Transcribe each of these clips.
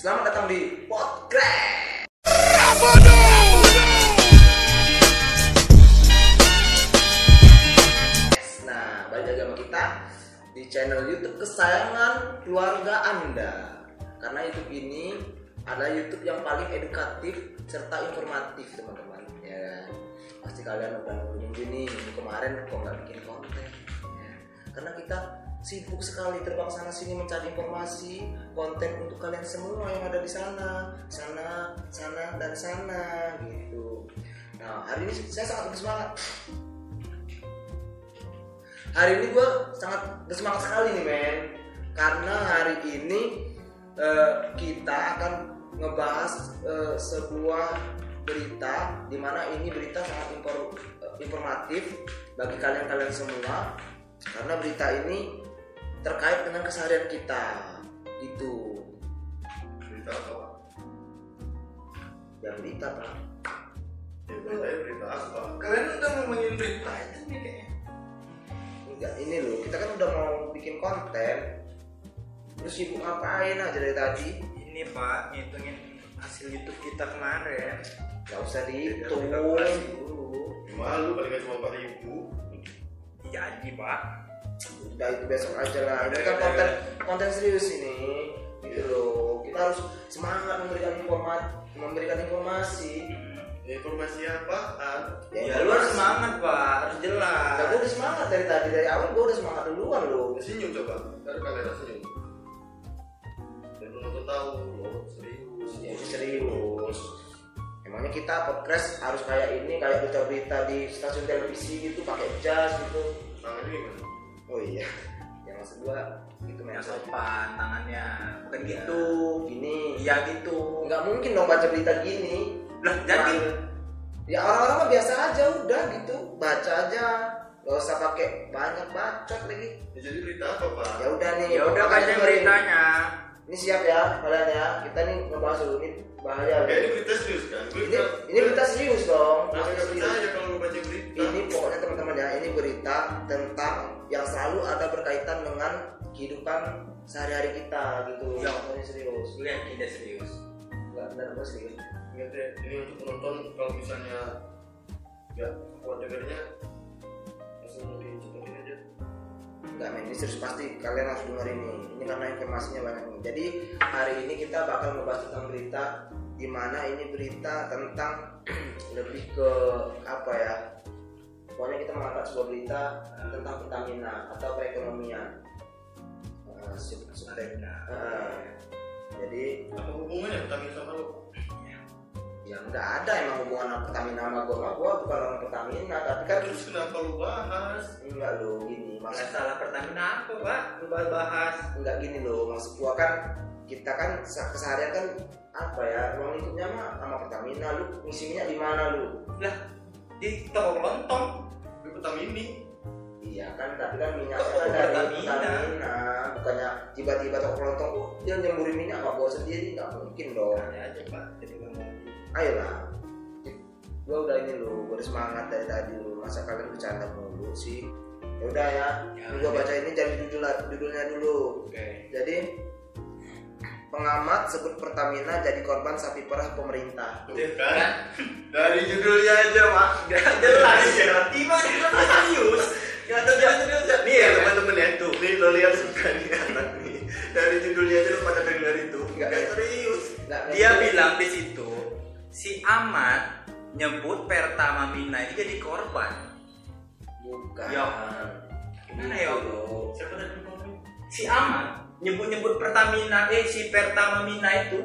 Selamat datang di Podcast. Nah, balik lagi sama kita di channel YouTube kesayangan keluarga Anda. Karena YouTube ini adalah YouTube yang paling edukatif serta informatif, teman-teman. Ya, pasti kalian udah nunggu nih kemarin kok nggak bikin konten. Ya, karena kita sibuk sekali terbang sana sini mencari informasi konten untuk kalian semua yang ada di sana. Sana sana dan sana gitu. Nah hari ini saya sangat bersemangat. Hari ini gue sangat bersemangat sekali nih men. Karena hari ini eh, kita akan ngebahas eh, sebuah berita di mana ini berita sangat impor- eh, informatif bagi kalian-kalian semua. Karena berita ini terkait dengan keseharian kita. Gitu. Berita apa Pak? ya berita pak. Ya berita berita apa? Kalian udah ngomongin berita itu nih kayaknya. Enggak ini loh. Kita kan udah mau bikin konten. Terus sibuk ngapain aja dari tadi? Ini pak ngitungin hasil YouTube kita kemarin. Nggak usah Iya, dihitung. dulu. Malu. Paling cuma empat ribu. Jadi pak udah itu besok aja lah. Ini kan konten konten serius ini. Gitu loh. Kita harus semangat memberikan informasi memberikan informasi. Ya, informasi apaan ya lu harus semangat pak. Harus jelas. Nah, gue udah semangat dari tadi dari awal gue udah semangat duluan loh senyum coba. Dari kamera senyum. Dan penonton tahu oh serius. Ya, ini serius. Emangnya kita podcast harus kayak ini, kayak berita-berita di stasiun televisi gitu, pakai jas gitu. tangannya gimana Oh iya, yang maksud gua gitu yang sopan tangannya. Bukan Iya. gitu. Gini, iya gitu. Nggak mungkin dong baca berita gini. lah jadi? Ya orang-orang mah biasa aja udah gitu, baca aja. Gak usah pakai banyak bacot lagi. ya, jadi berita apa pak? Ya udah nih. ya udah baca beritanya Ini siap ya kalian ya. Kita nih ngebahas dulu ini bahaya. ya ini berita serius kan Ini berita ini berita serius dong. Masa Berita serius. kalau baca berita ini pokoknya teman-teman ya ini berita tentang yang selalu ada berkaitan dengan kehidupan sehari-hari kita gitu Ya. ini serius lihat tidak serius nggak benar apa serius ya, ini untuk penonton kalau misalnya nggak kuat dengarnya nggak men ini serius pasti kalian harus dengar ini. Ini karena informasinya banyak nih. Jadi hari ini kita bakal membahas tentang berita di mana ini berita tentang lebih ke apa ya pokoknya kita mengangkat sebuah berita tentang Pertamina atau perekonomian. Sub- sub- eh, jadi apa hubungannya Pertamina sama lu ya nggak ada emang hubungan Pertamina sama gua. Mah gua bukan orang Pertamina tapi kan terus kenapa lu bahas. Enggak lo gini maksud masalah Pertamina apa pak? Lu bahas. Enggak gini lo maksud gua kan kita kan se- keseharian kan apa ya ruang lingkupnya mah sama Pertamina. Lu ngisi minyak di mana lu? Lah di toko lontong di Pertamini iya kan tapi kan minyak kan dari Pertamina? Pertamina. Bukannya tiba-tiba toko kelontong oh, dia nyemburin minyak nggak bawa sendiri nggak mungkin dong. Ada aja pak. Jadi ngomong ayolah gua udah ini lo gua udah semangat dari tadi lo masa kalian bercanda mulu sih? Ya udah ya. Ya, gua oke. baca ini jadi judul judulnya dulu. Oke. Jadi pengamat sebut Pertamina jadi korban sapi perah pemerintah. Tuh kan? Dari judulnya aja mak. Gak jelas. Ya tiba tiba serius? Gak ada jelas serius. Nih ya teman-teman ya. Tuh nih lo lihat suka nih. Anak nih dari judulnya aja lo pada dengar itu ya. serius. Dia bilang di situ si Ahmad nyebut Pertamina ini jadi korban bukan Ya. Gimana ya? Gitu. siapa tadi si Ahmad nyebut-nyebut Pertamina eh si Pertamina itu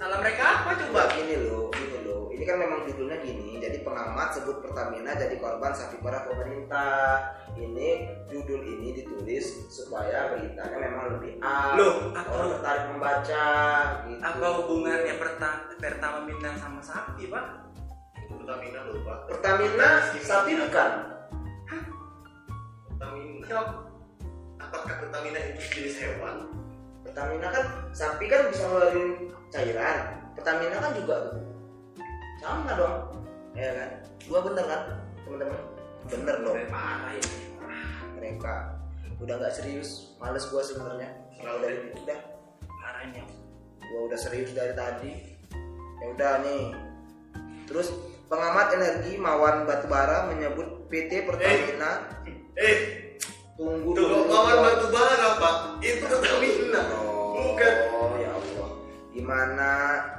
salah mereka apa coba gini loh gini loh ini kan memang judulnya gini jadi pengamat sebut Pertamina jadi korban sapi perah pemerintah. Ini judul ini ditulis supaya beritanya memang lebih up. Loh, apa- orang tertarik membaca gitu. Apa hubungannya Perta Pertamina sama sapi pak? Pertamina lo pak Pertamina sapi bukan? Pertamina. Yok. apakah Pertamina itu jenis hewan? Pertamina kan sapi kan bisa ngeluarin cairan. Pertamina kan juga tuh sama dong. Ya kan? Gua bener kan teman-teman? Bener dong. Parah ya mereka udah nggak serius. Males gua sebenarnya. Selalu udah udah parahnya gua udah serius dari tadi. Ya udah nih. Terus pengamat energi Mawan Batubara menyebut PT Pertamina eh tunggu tuh dulu. Kawan Bro. batu bara pak. Itu Pertamina. Oh, bukan Gimana?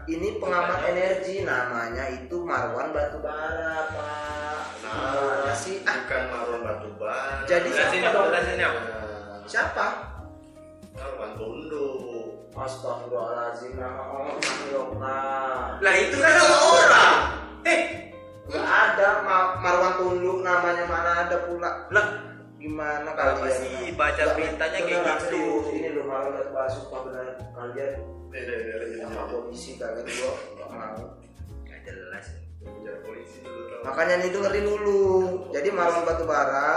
Ini pengamat energi namanya itu Marwan Batubara, Pak. Gimana nah sih? Ah, bukan marwan batu bara Jadi siapa apa? dong? Jelasin apa? siapa? marwan tondo Astagfirullahaladzim nama orang Yoka. Lah itu kan nama orang. Eh, Gak ada Ma- Marwan Tunduk namanya mana ada pula. lah Gimana kalian? sih baca Nggak, beritanya kayak gitu? Ini loh Marwan Batubara sumpah benar kalian deh deh deh sama polisi kalian gua gak mau. Gak jelas. polisi dulu Makanya nih dengerin dulu. Jadi Marwan Batubara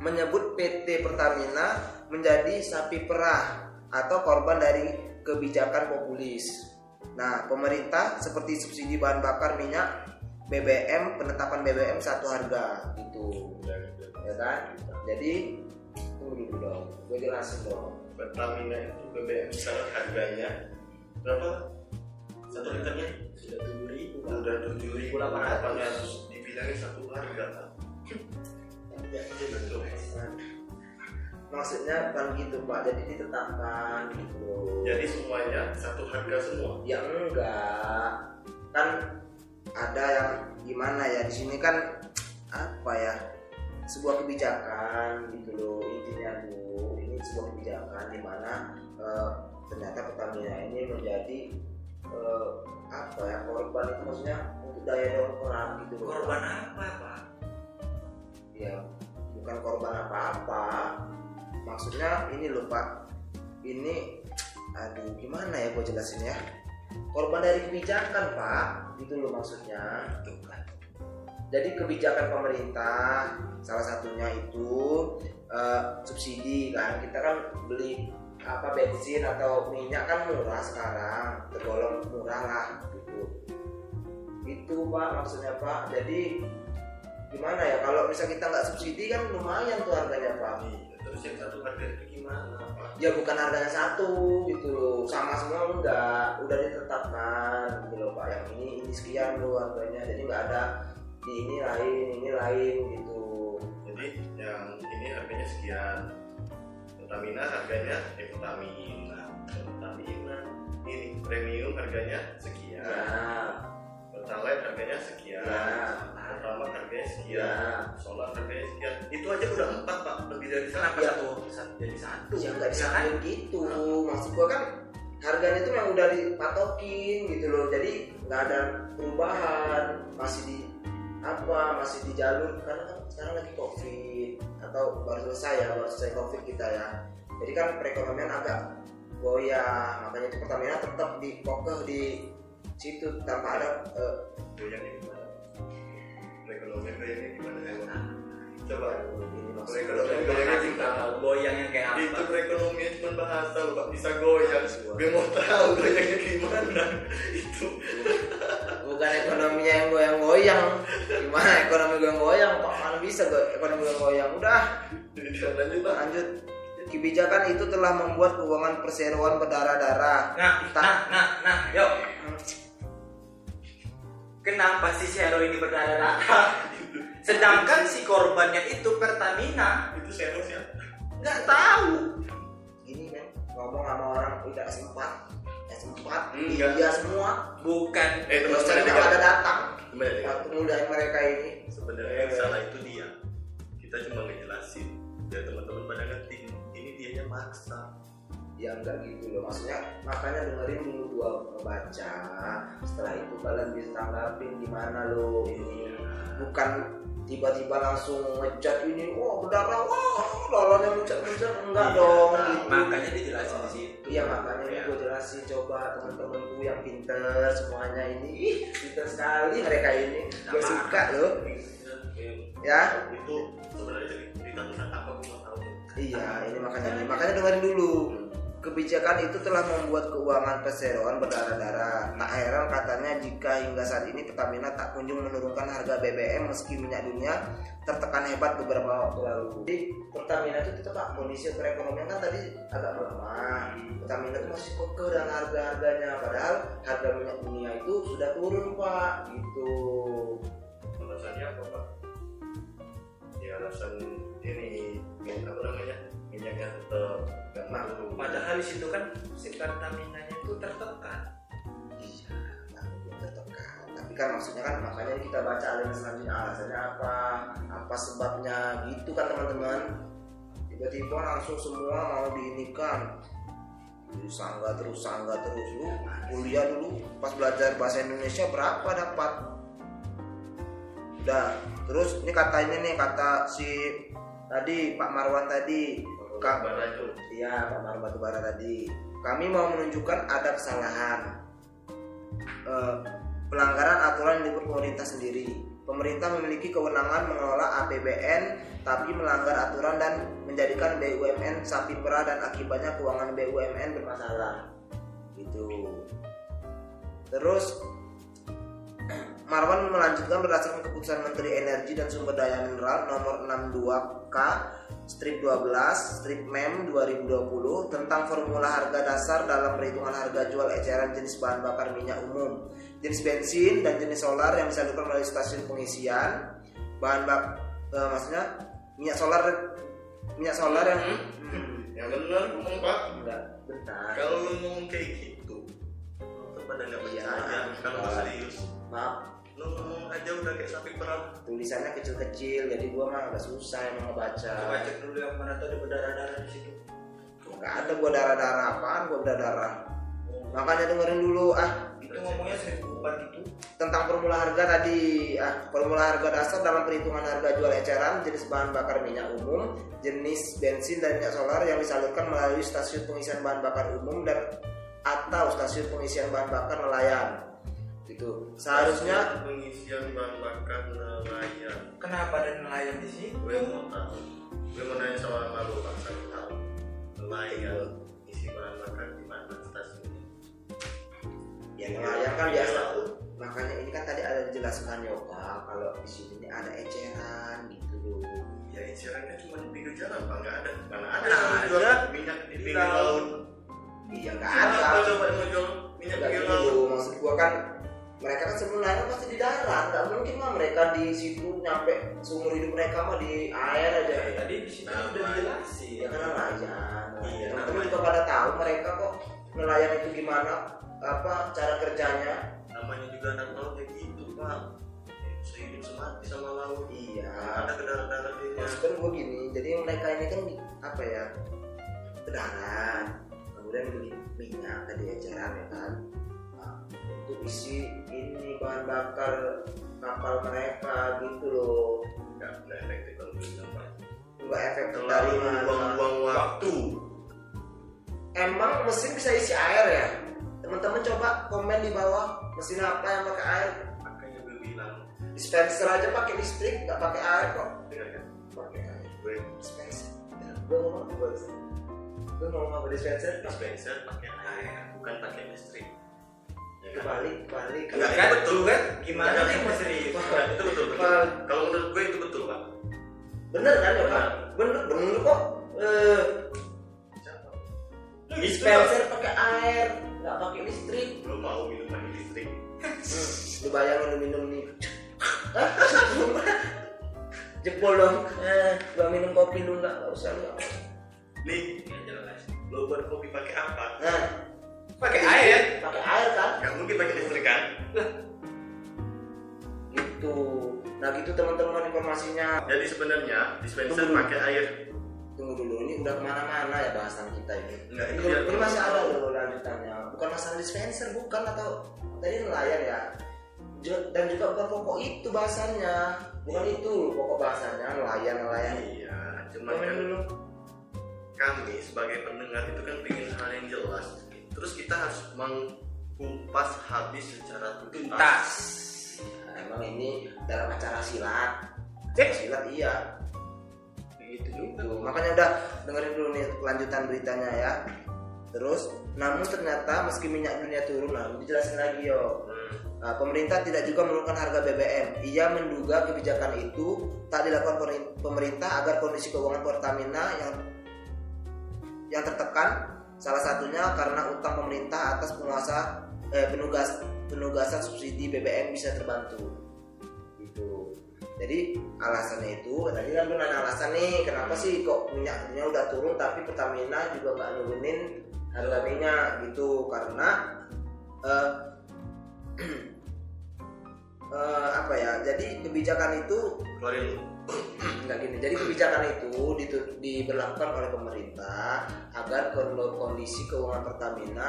menyebut PT Pertamina menjadi sapi perah atau korban dari kebijakan populis. Nah, pemerintah seperti subsidi bahan bakar minyak, BBM, penetapan BBM satu harga gitu. Ya kan? Jadi tunggu dulu dong. Gue jelasin dong. Pertamina itu BBM sekarang harganya. Berapa? Satu liternya? Sudah tujuh ribu udah tujuh ribu. Delapan ratus dibilangin satu harga kan betul. Maksudnya bukan gitu Pak. Jadi ditetapkan gitu. jadi semuanya satu harga semua? Ya enggak. Kan ada yang gimana ya? Di sini kan apa ya sebuah kebijakan gitu loh intinya bu ini sebuah kebijakan di mana eh, ternyata Pertamina ini menjadi eh, apa ya korban itu maksudnya untuk daya dorong perang gitu loh. Korban apa, Pak? ya bukan korban apa-apa. Maksudnya ini loh pak. Ini aduh gimana ya gue jelasin ya? Korban dari kebijakan pak. Gitu loh maksudnya. Tuh kan. Jadi kebijakan pemerintah salah satunya itu eh, subsidi kan. Kita kan beli apa bensin atau minyak kan murah sekarang tergolong murah lah gitu. Itu pak maksudnya pak. Jadi gimana ya kalau misal kita nggak subsidi kan lumayan tuh harganya pak. Iya, terus yang satu harga itu gimana pak? Ya bukan harganya satu gitu loh. Sama semua enggak. Udah ditetapkan gitu loh pak. Yang ini ini sekian loh harganya. Jadi nggak ada di ini lain ini lain gitu. Jadi yang ini harganya sekian. Pertamina harganya eh Pertamina Pertamina. Ini premium harganya sekian. Ya. Pertalite harganya sekian. Ya. Pertama harganya sekian. Ya. Solar harganya sekian. Itu aja udah empat pak. Lebih dari sana Ya. satu, satu jadi satu? ya nggak Ya kan? gitu. Maksud gua kan harganya itu yang udah dipatokin gitu loh. Jadi nggak ada perubahan. Masih di apa? Masih di jalur? Karena kan sekarang lagi covid. Atau baru selesai ya baru selesai covid kita ya. Jadi kan perekonomian agak goyah makanya itu Pertamina tetap di kokoh di situ. Tanpa ada gimana? Perekonomian goyangnya gimana? Coba. Ini maksud Perekonomian Coba gimana? goyang yang kayak itu apa? perekonomian cuma bahasa lo pak. Bisa goyang. Gue mau tahu goyangnya gimana. Itu bukan ekonominya yang goyang-goyang. Gimana ekonomi goyang-goyang? Pak mana bisa go- ekonomi goyang-goyang? Udah. Udah, lanjut pak. Lanjut. Kebijakan itu telah membuat keuangan perseroan berdarah-darah. Nah, nah, nah, nah, yuk. Kenapa si Zero ini berdarah-darah? Sedangkan si korbannya itu Pertamina. Itu serius ya nggak tahu. ini kan ngomong sama orang tidak sempat ya sempat Enggak. dia semua. Bukan. eh terus teman-teman ternyata ada datang. Waktu mudahin mereka ini. Sebenarnya yang salah itu dia. Kita cuma ngejelasin. Biar teman-teman pada ngerti ini dianya maksa. Ya enggak gitu loh. Maksudnya makanya dengerin dulu gua ngebaca setelah itu kalian bisa tanggapin gimana lo ini. Bukan tiba-tiba langsung ngejat ini wah berdarah. Wah darahnya muncul-muncul enggak Iya, dong nah, gitu. Makanya dijelasin di situ. iya makanya Ya. gue jelasin coba temen-temenku yang pinter semuanya ini. Ih pinter sekali mereka ini. Gue Apa? suka loh. Ya? Itu sebenarnya cerita tentang apa gue tahu. Iya ini makanya nih. Makanya dengerin dulu Kebijakan itu telah membuat keuangan perseroan berdarah-darah. Tak heran katanya jika hingga saat ini Pertamina tak kunjung menurunkan harga BBM meski minyak dunia tertekan hebat beberapa waktu lalu. Jadi Pertamina itu tetap kondisi perekonomian kan tadi agak melemah. Pertamina itu masih kekeh dan harga-harganya padahal harga minyak dunia itu sudah turun pak gitu alasannya apa pak ya alasan ini apa namanya? Minyaknya tetap nggak Nah, turun Padahal di situ kan si Pertamina-nya itu tertekan. iya belum tertekan. Tapi kan maksudnya kan makanya kita baca aliran selanjutnya. Alasannya apa? Apa sebabnya? Gitu kan teman-teman. Tiba-tiba langsung semua mau diinikan Jadi sangga terus sangga terus. Lu kuliah dulu pas belajar bahasa Indonesia berapa dapat udah terus ini kata ini nih kata si tadi Pak Marwan tadi Kak Iya, Pak Mar Batubara tadi. Kami mau menunjukkan ada kesalahan Eh, pelanggaran aturan dibuat pemerintah sendiri. Pemerintah memiliki kewenangan mengelola APBN, tapi melanggar aturan dan menjadikan BUMN sapi perah dan akibatnya keuangan BUMN bermasalah. Gitu. Terus Marwan melanjutkan berdasarkan keputusan Menteri Energi dan Sumber Daya Mineral nomor 62K strip 12 strip MEM 2020 tentang formula harga dasar dalam perhitungan harga jual eceran jenis bahan bakar minyak umum, jenis bensin dan jenis solar yang disalurkan melalui stasiun pengisian. Bahan bak eh, maksudnya minyak solar minyak solar yang Hmm, yang benar ngomong pak. Enggak bentar. Kalau lu ngomong kayak gitu lu pada nggak Iya. percaya kalau serius. Maaf lu aja udah kayak sapi perah tulisannya kecil-kecil jadi gua mah agak susah emang ngebaca. Coba cek dulu yang mana tadi berdarah-darah di situ. nggak ada gua darah-darah apaan gua berdarah makanya dengerin dulu ah. Itu ngomongnya seribu empat gitu. tentang formula harga tadi ah. Formula harga dasar dalam perhitungan harga jual eceran jenis bahan bakar minyak umum jenis bensin dan minyak solar yang disalurkan melalui stasiun pengisian bahan bakar umum dan atau stasiun pengisian bahan bakar nelayan gitu seharusnya pengisian bahan bakar nelayan. Kenapa ada nelayan di situ? gue mau tahu. Gue mau nanya sama malu pak saya tahu. Nelayan isi bahan bakar di mana stasiunnya? Ya nelayan kan biasa. Makanya ini kan tadi ada dijelaskan ya Pak kalau di sini ada eceran gitu. Ya ecerannya cuma di pinggir jalan pak. Nggak ada. Mana ada? Nah, yang ada. minyak di pinggir laut. laut. Iya nggak ada. coba? Yang mau jual minyak pinggir gitu. laut. Maksud gua kan mereka kan sebelum nelayan pasti di darat. Nggak mungkin mah mereka di situ nyampe seumur hidup mereka mah di air aja. Ya, tadi di situ Nah, udah Pak. dijelasin. ya kan nelayan Iya, teman-teman namanya. juga pada tahu mereka kok nelayan itu gimana apa cara kerjanya. Namanya juga anak laut kayak gitu pak. Sehidup semati sama laut. Iya. Ada ke darat-darat dia maksudnya gue gini jadi mereka ini kan apa ya ke darat. Kemudian minyak tadi eceran ya kan. Nah, untuk isi ini bahan bakar kapal mereka gitu loh. Nggak nggak efektif kalau bilang pak nggak efektif terlalu buang-buang waktu. Emang mesin bisa isi air ya? Teman-teman coba komen di bawah mesin apa yang pakai air? Makanya gue bilang. Dispenser aja pakai listrik nggak pakai air kok. Dengarkan pakai air. Gue dispenser. Gue ngomong apa gue gue ngomong apa dispenser? Dispenser pakai air bukan pakai listrik kebalik kebalik. Enggak, kan? Itu betul. kan? Gimana sih itu mau serius? Enggak, itu betul betul. Kalau menurut gue itu betul pak. Bener kan ya pak? Bener bener kok. Eh, dispenser pakai air nggak pakai listrik. Lo mau minum pakai listrik? Hmm, lu bayangin lu minum nih jebol dong. Eh, gua minum kopi lu nggak nggak usah. Lu nih lo buat kopi pakai apa? Nah pakai air pakai air kan nggak mungkin pakai listrik kan gitu nah gitu teman-teman informasinya. Jadi sebenarnya dispenser pakai air. Tunggu dulu ini udah ke mana-mana ya bahasan kita ini. Enggak, ini, itu biar ini masih ada loh lanjutannya. Bukan masalah dispenser bukan atau tadi nelayan ya. Dan juga bukan pokok itu bahasannya. Bukan itu pokok bahasannya nelayan nelayan iya cuman kan dulu. kami sebagai pendengar itu kan ingin hal yang jelas terus kita harus mengkupas habis secara tuntas. Nah, emang ini dalam acara silat. Acara silat iya. Gitu gitu makanya udah dengerin dulu nih kelanjutan beritanya ya. Terus namun ternyata meski minyak dunia turun nah dijelasin lagi yo. Hmm. Nah, pemerintah tidak juga menurunkan harga BBM. Ia menduga kebijakan itu tak dilakukan pemerin- pemerintah agar kondisi keuangan Pertamina yang yang tertekan salah satunya karena utang pemerintah atas penguasa eh, penugas penugasan subsidi BBM bisa terbantu. Gitu. Jadi alasannya itu tadi kan nanya alasan nih kenapa sih kok minyaknya udah turun tapi Pertamina juga nggak nurunin harga minyak? Gitu. Karena eh, eh, apa ya? Jadi kebijakan itu nggak gini. Jadi kebijakan itu diberlakukan oleh pemerintah agar kon- kondisi keuangan Pertamina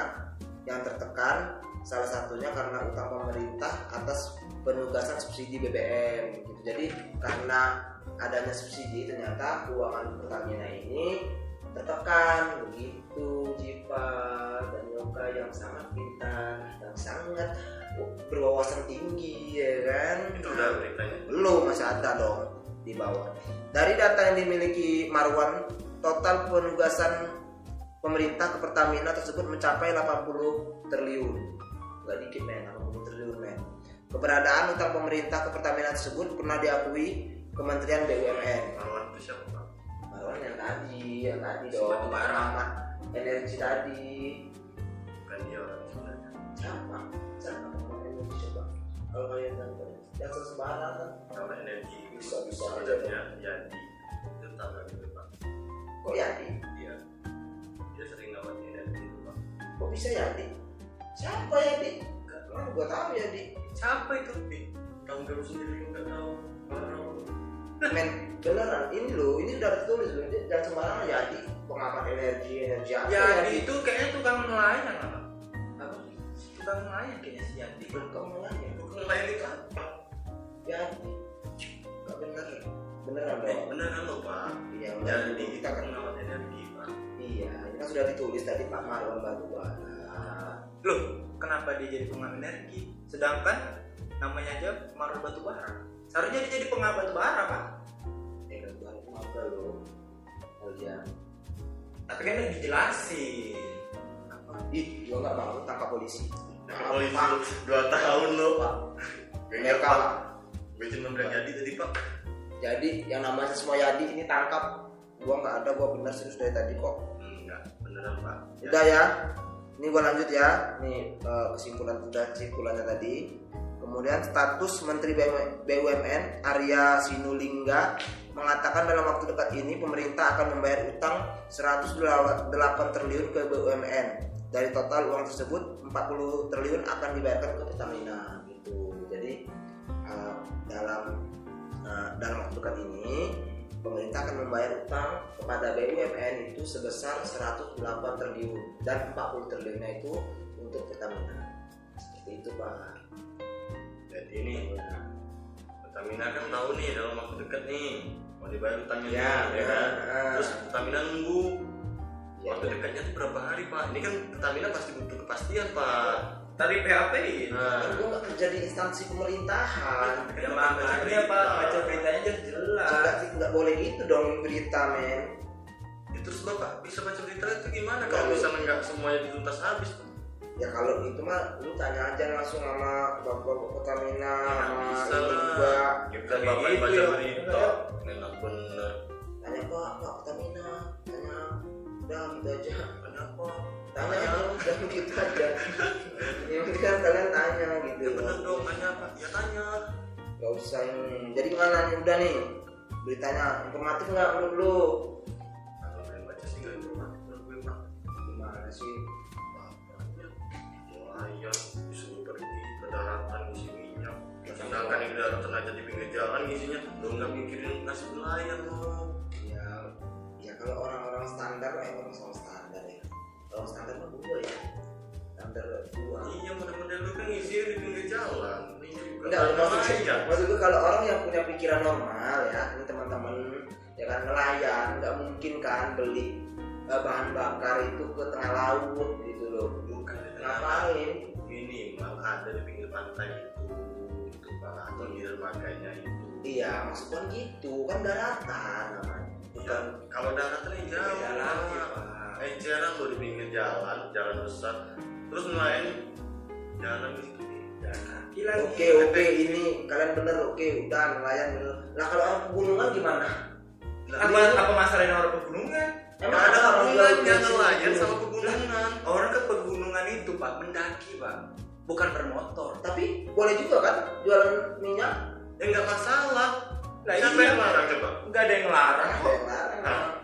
yang tertekan salah satunya karena utang pemerintah atas penugasan subsidi BBM gitu. jadi karena adanya subsidi ternyata keuangan Pertamina ini tertekan begitu. Jipa dan Yoga yang sangat pintar yang sangat berwawasan tinggi ya kan? Itu udah beritanya? Belum masih ada dong di bawah. Dari data yang dimiliki Marwan, total penugasan pemerintah ke Pertamina tersebut mencapai 80 triliun. Gak dikit men, 80 triliun men. Keberadaan utang pemerintah ke Pertamina tersebut pernah diakui Kementerian BUMN. Marwan itu siapa Marwan yang tadi, yang tadi dong. batu bara. Pengamat energi tadi. bukan dia orang sebenarnya Siapa? Siapa? Kalau kalian tahu, yang sesembarangan kan? kalau energi Bisa, bisa aja, sebenarnya Yadi itu tambah gitu pak Kok Yadi? dia dia sering ngawat energi itu pak Kok bisa Yadi? Siapa Yadi? Kan gua tahu Yadi. Siapa itu? Pi? tahu dulu sendiri nggak tahu Baru. Men, beneran ini loh, ini udah tertulis loh. Jangan sembarangan Yadi, pengamat energi, energi apa Ya Yadi? itu kayaknya tukang nelayan apa? Tukang nelayan kayaknya si Yandi. Bukan nelayan, bukan lain itu apa Yadi. Gak bener, beneran eh dong. beneran loh pak Iya, jadi kita kan ngawat energi pak Iya, ini kan sudah ditulis tadi Pak Marwan Batubara. Loh, kenapa dia jadi pengamat energi? Sedangkan namanya aja Marul Batubara. Seharusnya dia jadi pengamat batubara, Pak. Eh, kan maaf dah lo. Iya. Tapi kan udah dijelasin. Ih, gua nggak mau tangkap polisi. Nah, polisi dua tahun lo Pak. Enggak Mereka, bilang jadi tadi pak Jadi yang namanya semua Yadi ini tangkap. Gua nggak ada, gua bener serius dari tadi kok. enggak beneran pak Ya. Udah ya. Ini gua lanjut ya. Nih eh, kesimpulan udah kesimpulannya tadi. Kemudian status Menteri BUMN Arya Sinulinga mengatakan dalam waktu dekat ini pemerintah akan membayar utang 108 triliun ke BUMN. Dari total uang tersebut 40 triliun akan dibayarkan ke Pertamina gitu. Dalam eh, dalam waktu dekat ini pemerintah akan membayar utang kepada BUMN itu sebesar 108 triliun dan 40 triliunnya itu untuk Pertamina. Seperti itu, Pak. jadi ini Pertamina kan tahu nih dalam waktu dekat nih mau dibayar utangnya Ya, nih, ya kan ah. terus Pertamina nunggu Ya, waktu dekatnya tuh berapa hari pak ini kan Pertamina pasti butuh kepastian pak Tadi PHP nah kan gua nggak kerja di instansi pemerintahan. Ya makanya Pak, baca beritanya jelas jelas. Nggak, nggak boleh gitu dong berita, men. Ya, terus bapak bisa baca berita itu gimana Kalau- misalnya nggak semuanya dituntas habis? Ya kalau itu mah lu tanya aja langsung sama bapak Pertamina, Ya, sama bisa ini juga. Kita Kayak bapak gitu baca ya. berita enak bener Tanya Pak, Pak Pertamina, tanya. Udah gitu aja. kenapa Tanya aja, udah gitu aja. Kan kalian tanya gitu. ya bener dong tanya apa ya tanya Gak usah ini. Jadi gimana nih udah nih beritanya informatif nggak menurut lu? kalau kalian baca sih nggak informatif menurut gue pak Gimana sih? nelayan disuruh pergi ke daratan ngisi minyak sedangkan di daratan aja di pinggir jalan ngisinya lu nggak mikirin nasib nelayan lo Ya, ya kalau orang-orang standar lah ya orang standar ya. Kalau standar mah dua ya. Standar dua. iya model-model lu kan ngisinya di pinggir jalan juga Enggak, maksud, maksud gue kalau orang yang punya pikiran normal ya, ini teman-teman ya kan nelayan nggak mungkin kan beli eh, bahan bakar itu ke tengah laut gitu loh. bukan Ngapain? ini malah ada di pinggir pantai itu itu pak atau di dermaganya itu Iya, maksud gua gitu kan daratan namanya. Ya, Bukan kalau daratan yang jauh. Pak. eh jarang lo di pinggir jalan jalan besar terus nelayan jalan situ Jalan kaki lagi. Oke oke ini kalian bener oke udah nelayan bener. Nah kalau orang pegunungan gimana? Apa apa masalahnya orang pegunungan? Nggak ada hubungannya bensin nelayan gitu? sama pegunungan. Orang ke pegunungan itu pak mendaki pak, bukan bermotor. tapi boleh juga kan jualan minyak Ya nggak masalah. Lah Siapa iya. yang larang coba? Nggak ada yang larang Ada kok.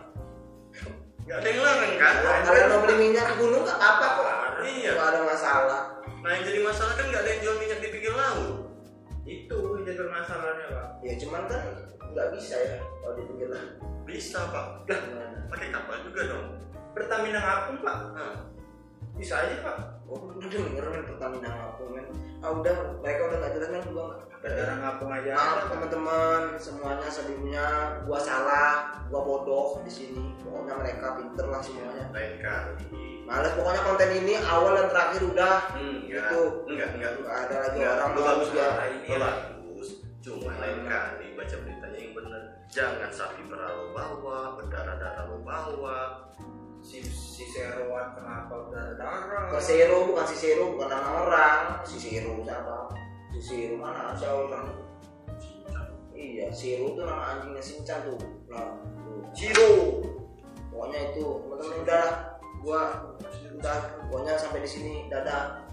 Hah? Nggak ada yang larang kan? kalian mau beli minyak ke gunung nggak apa kok Iya. nggak ada masalah Nah yang jadi masalah kan nggak ada yang jual minyak di pinggir laut. Itu yang jadi masalahnya pak. ya cuman kan nggak bisa ya kalau dipikir lah Bisa pak. Lah pakai kapal juga dong. Pertamina ngapung pak, Nah, bisa aja pak. oh udah denger Pertamina ngapung men ah udah mereka udah nggak jelas kan gua Gara-gara ngapung aja. maaf teman-teman semuanya sebelumnya gua salah gua bodoh di sini pokoknya mereka pinter lah semuanya lain kali. males pokoknya konten ini awal dan terakhir udah Enggak. Itu. Enggak, enggak. nggak ada lagi Enggak, orang lu bagus ya ya. ini bagus. Cuma lain kali baca beritanya yang benar. Jangan sapi merah bawa, berdarah-darah lu bawa. Si si Seroan kenapa berdarah? ke Zero bukan si Zero bukan nama orang si Zero siapa si Zero mana siapa orang iya Zero tuh nama anjingnya Shinchan tuh nah. Ciro. pokoknya itu teman-teman udah gua udah pokoknya sampai di sini dadah